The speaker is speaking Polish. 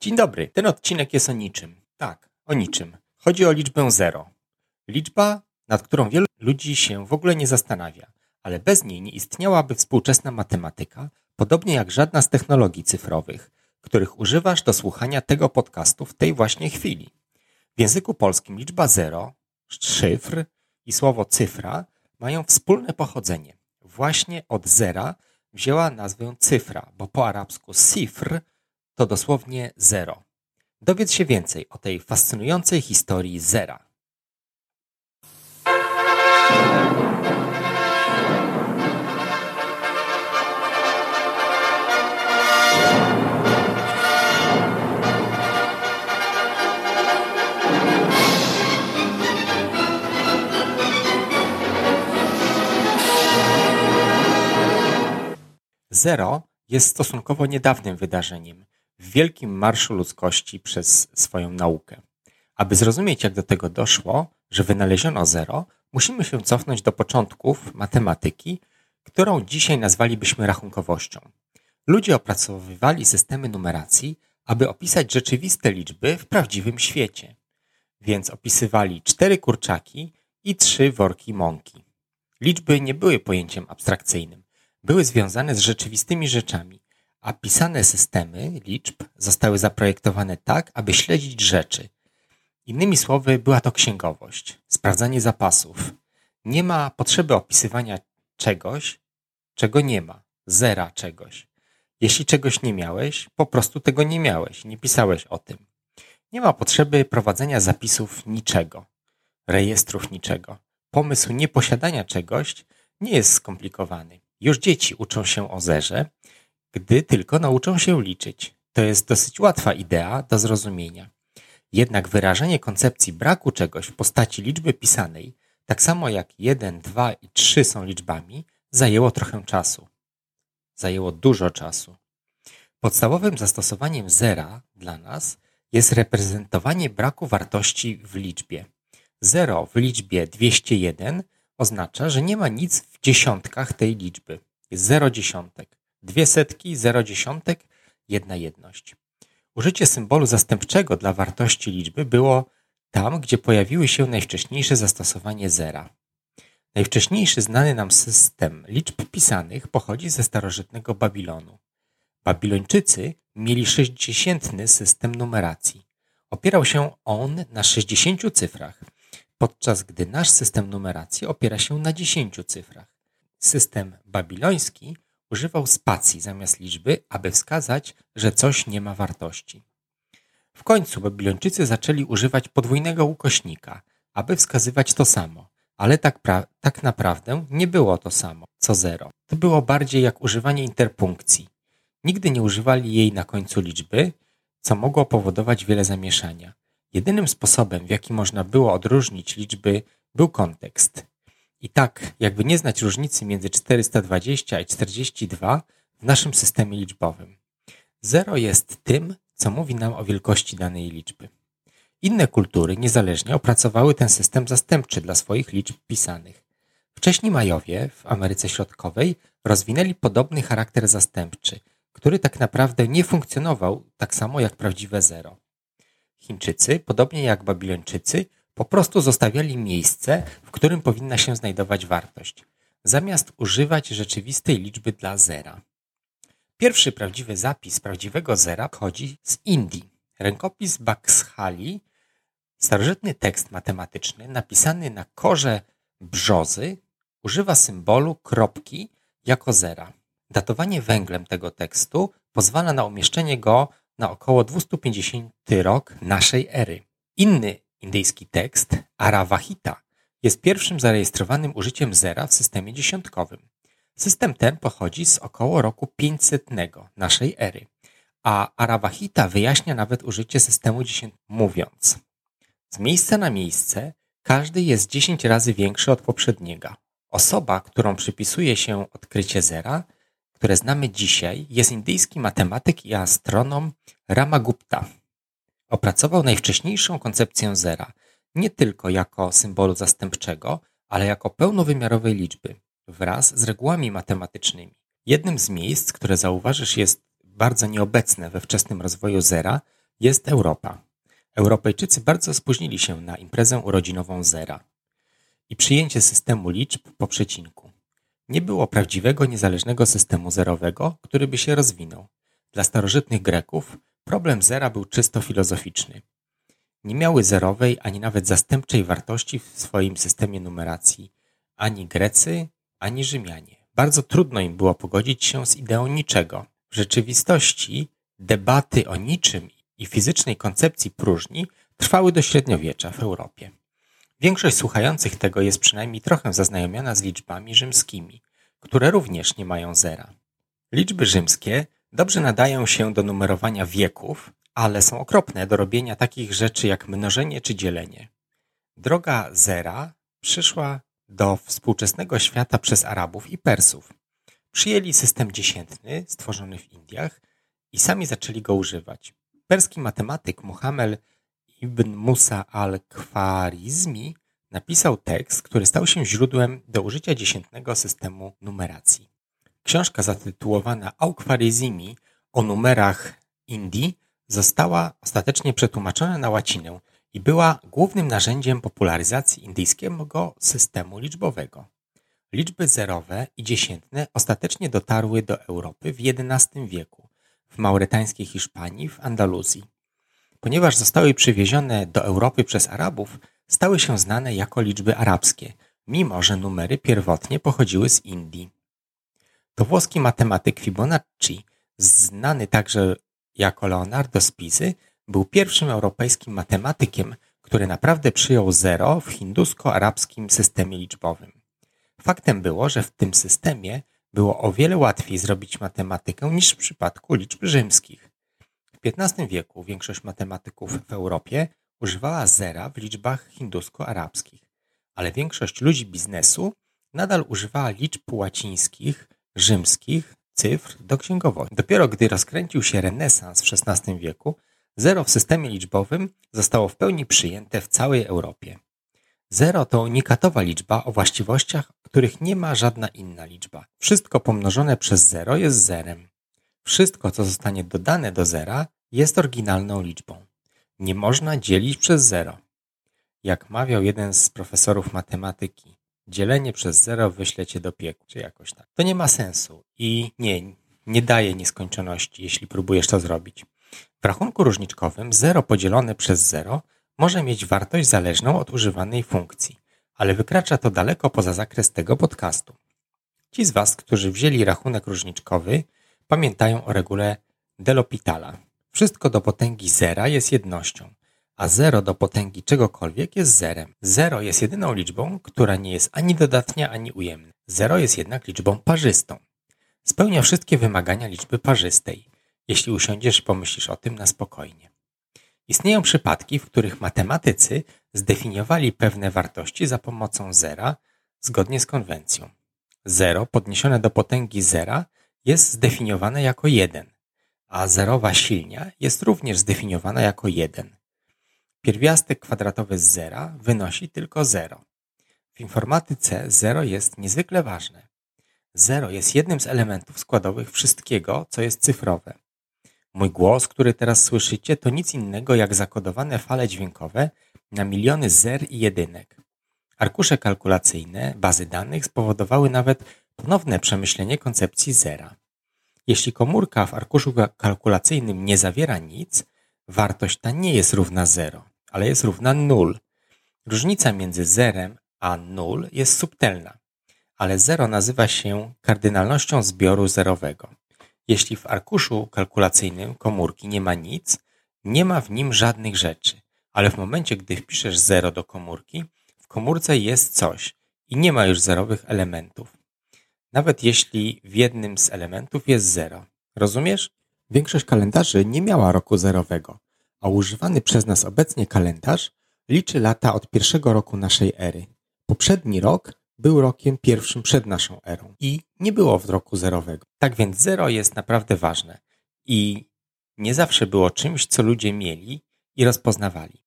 Dzień dobry. Ten odcinek jest o niczym. Tak, o niczym. Chodzi o liczbę zero. Liczba, nad którą wielu ludzi się w ogóle nie zastanawia, ale bez niej nie istniałaby współczesna matematyka, podobnie jak żadna z technologii cyfrowych, których używasz do słuchania tego podcastu w tej właśnie chwili. W języku polskim liczba zero, szyfr i słowo cyfra mają wspólne pochodzenie. Właśnie od zera wzięła nazwę cyfra, bo po arabsku sifr to dosłownie zero. Dowiedz się więcej o tej fascynującej historii zera. Zero jest stosunkowo niedawnym wydarzeniem w wielkim marszu ludzkości przez swoją naukę. Aby zrozumieć, jak do tego doszło, że wynaleziono zero, musimy się cofnąć do początków matematyki, którą dzisiaj nazwalibyśmy rachunkowością. Ludzie opracowywali systemy numeracji, aby opisać rzeczywiste liczby w prawdziwym świecie. Więc opisywali cztery kurczaki i trzy worki mąki. Liczby nie były pojęciem abstrakcyjnym były związane z rzeczywistymi rzeczami, a pisane systemy liczb zostały zaprojektowane tak, aby śledzić rzeczy. Innymi słowy, była to księgowość, sprawdzanie zapasów. Nie ma potrzeby opisywania czegoś, czego nie ma, zera czegoś. Jeśli czegoś nie miałeś, po prostu tego nie miałeś, nie pisałeś o tym. Nie ma potrzeby prowadzenia zapisów niczego, rejestrów niczego. Pomysł nieposiadania czegoś nie jest skomplikowany. Już dzieci uczą się o zerze, gdy tylko nauczą się liczyć. To jest dosyć łatwa idea do zrozumienia. Jednak wyrażenie koncepcji braku czegoś w postaci liczby pisanej, tak samo jak 1, 2 i 3 są liczbami, zajęło trochę czasu. Zajęło dużo czasu. Podstawowym zastosowaniem zera dla nas jest reprezentowanie braku wartości w liczbie. Zero w liczbie 201 oznacza, że nie ma nic w dziesiątkach tej liczby. Jest zero dziesiątek. Dwie setki, zero dziesiątek, jedna jedność. Użycie symbolu zastępczego dla wartości liczby było tam, gdzie pojawiły się najwcześniejsze zastosowanie zera. Najwcześniejszy znany nam system liczb pisanych pochodzi ze starożytnego Babilonu. Babilończycy mieli sześćdziesiętny system numeracji. Opierał się on na 60 cyfrach, podczas gdy nasz system numeracji opiera się na 10 cyfrach. System babiloński używał spacji zamiast liczby, aby wskazać, że coś nie ma wartości. W końcu Babilończycy zaczęli używać podwójnego ukośnika, aby wskazywać to samo, ale tak, tak naprawdę nie było to samo, co zero. To było bardziej jak używanie interpunkcji. Nigdy nie używali jej na końcu liczby, co mogło powodować wiele zamieszania. Jedynym sposobem, w jaki można było odróżnić liczby, był kontekst. I tak, jakby nie znać różnicy między 420 i 42 w naszym systemie liczbowym. Zero jest tym, co mówi nam o wielkości danej liczby. Inne kultury niezależnie opracowały ten system zastępczy dla swoich liczb pisanych. Wcześniej Majowie w Ameryce Środkowej rozwinęli podobny charakter zastępczy, który tak naprawdę nie funkcjonował tak samo jak prawdziwe zero. Chińczycy, podobnie jak Babilończycy, po prostu zostawiali miejsce, w którym powinna się znajdować wartość, zamiast używać rzeczywistej liczby dla zera. Pierwszy prawdziwy zapis prawdziwego zera pochodzi z Indii. Rękopis Bakshali, starożytny tekst matematyczny napisany na korze brzozy, używa symbolu kropki jako zera. Datowanie węglem tego tekstu pozwala na umieszczenie go na około 250 rok naszej ery. Inny indyjski tekst, Aravahita, jest pierwszym zarejestrowanym użyciem zera w systemie dziesiątkowym. System ten pochodzi z około roku 500 naszej ery, a Aravahita wyjaśnia nawet użycie systemu dziesiątkowego, mówiąc z miejsca na miejsce każdy jest 10 razy większy od poprzedniego. Osoba, którą przypisuje się odkrycie zera, które znamy dzisiaj, jest indyjski matematyk i astronom Ramagupta. Opracował najwcześniejszą koncepcję zera, nie tylko jako symbolu zastępczego, ale jako pełnowymiarowej liczby, wraz z regułami matematycznymi. Jednym z miejsc, które zauważysz jest bardzo nieobecne we wczesnym rozwoju zera, jest Europa. Europejczycy bardzo spóźnili się na imprezę urodzinową zera i przyjęcie systemu liczb po przecinku. Nie było prawdziwego, niezależnego systemu zerowego, który by się rozwinął. Dla starożytnych Greków problem zera był czysto filozoficzny. Nie miały zerowej ani nawet zastępczej wartości w swoim systemie numeracji ani Grecy, ani Rzymianie. Bardzo trudno im było pogodzić się z ideą niczego. W rzeczywistości debaty o niczym i fizycznej koncepcji próżni trwały do średniowiecza w Europie. Większość słuchających tego jest przynajmniej trochę zaznajomiona z liczbami rzymskimi, które również nie mają zera. Liczby rzymskie dobrze nadają się do numerowania wieków, ale są okropne do robienia takich rzeczy jak mnożenie czy dzielenie. Droga zera przyszła do współczesnego świata przez Arabów i Persów. Przyjęli system dziesiętny stworzony w Indiach i sami zaczęli go używać. Perski matematyk Muhammad ibn Musa al-Khwarizmi napisał tekst, który stał się źródłem do użycia dziesiętnego systemu numeracji. Książka zatytułowana Al-Khwarizmi o numerach Indii została ostatecznie przetłumaczona na łacinę i była głównym narzędziem popularyzacji indyjskiego systemu liczbowego. Liczby zerowe i dziesiętne ostatecznie dotarły do Europy w XI wieku, w maurytańskiej Hiszpanii, w Andaluzji. Ponieważ zostały przywiezione do Europy przez Arabów, stały się znane jako liczby arabskie, mimo że numery pierwotnie pochodziły z Indii. To włoski matematyk Fibonacci, znany także jako Leonardo Spisi, był pierwszym europejskim matematykiem, który naprawdę przyjął zero w hindusko-arabskim systemie liczbowym. Faktem było, że w tym systemie było o wiele łatwiej zrobić matematykę niż w przypadku liczb rzymskich. W XV wieku większość matematyków w Europie używała zera w liczbach hindusko-arabskich, ale większość ludzi biznesu nadal używała liczb łacińskich, rzymskich, cyfr do księgowości. Dopiero gdy rozkręcił się renesans w XVI wieku, Zero w systemie liczbowym zostało w pełni przyjęte w całej Europie. Zero to unikatowa liczba o właściwościach, których nie ma żadna inna liczba. Wszystko pomnożone przez zero jest zerem. Wszystko, co zostanie dodane do zera, jest oryginalną liczbą. Nie można dzielić przez zero. Jak mawiał jeden z profesorów matematyki, dzielenie przez zero wyśle cię do piekła, czy jakoś tak. To nie ma sensu i nie, nie daje nieskończoności, jeśli próbujesz to zrobić. W rachunku różniczkowym zero podzielone przez zero może mieć wartość zależną od używanej funkcji, ale wykracza to daleko poza zakres tego podcastu. Ci z Was, którzy wzięli rachunek różniczkowy, pamiętają o regule Delopitala. Wszystko do potęgi zera jest jednością, a zero do potęgi czegokolwiek jest zerem. Zero jest jedyną liczbą, która nie jest ani dodatnia, ani ujemna. Zero jest jednak liczbą parzystą. Spełnia wszystkie wymagania liczby parzystej – jeśli usiądziesz i pomyślisz o tym na spokojnie. Istnieją przypadki, w których matematycy zdefiniowali pewne wartości za pomocą zera zgodnie z konwencją. Zero podniesione do potęgi zera jest zdefiniowane jako jeden, a zerowa silnia jest również zdefiniowana jako jeden. Pierwiastek kwadratowy z zera wynosi tylko zero. W informatyce zero jest niezwykle ważne. Zero jest jednym z elementów składowych wszystkiego, co jest cyfrowe. Mój głos, który teraz słyszycie, to nic innego jak zakodowane fale dźwiękowe na miliony zer i jedynek. Arkusze kalkulacyjne, bazy danych spowodowały nawet ponowne przemyślenie koncepcji zera. Jeśli komórka w arkuszu kalkulacyjnym nie zawiera nic, wartość ta nie jest równa 0, ale jest równa 0. Różnica między zerem a 0 jest subtelna, ale 0 nazywa się kardynalnością zbioru zerowego. Jeśli w arkuszu kalkulacyjnym komórki nie ma nic, nie ma w nim żadnych rzeczy, ale w momencie, gdy wpiszesz zero do komórki, w komórce jest coś i nie ma już zerowych elementów. Nawet jeśli w jednym z elementów jest zero. Rozumiesz? Większość kalendarzy nie miała roku zerowego, a używany przez nas obecnie kalendarz liczy lata od pierwszego roku naszej ery. Poprzedni rok był rokiem pierwszym przed naszą erą i nie było w roku zerowego. Tak więc zero jest naprawdę ważne i nie zawsze było czymś, co ludzie mieli i rozpoznawali.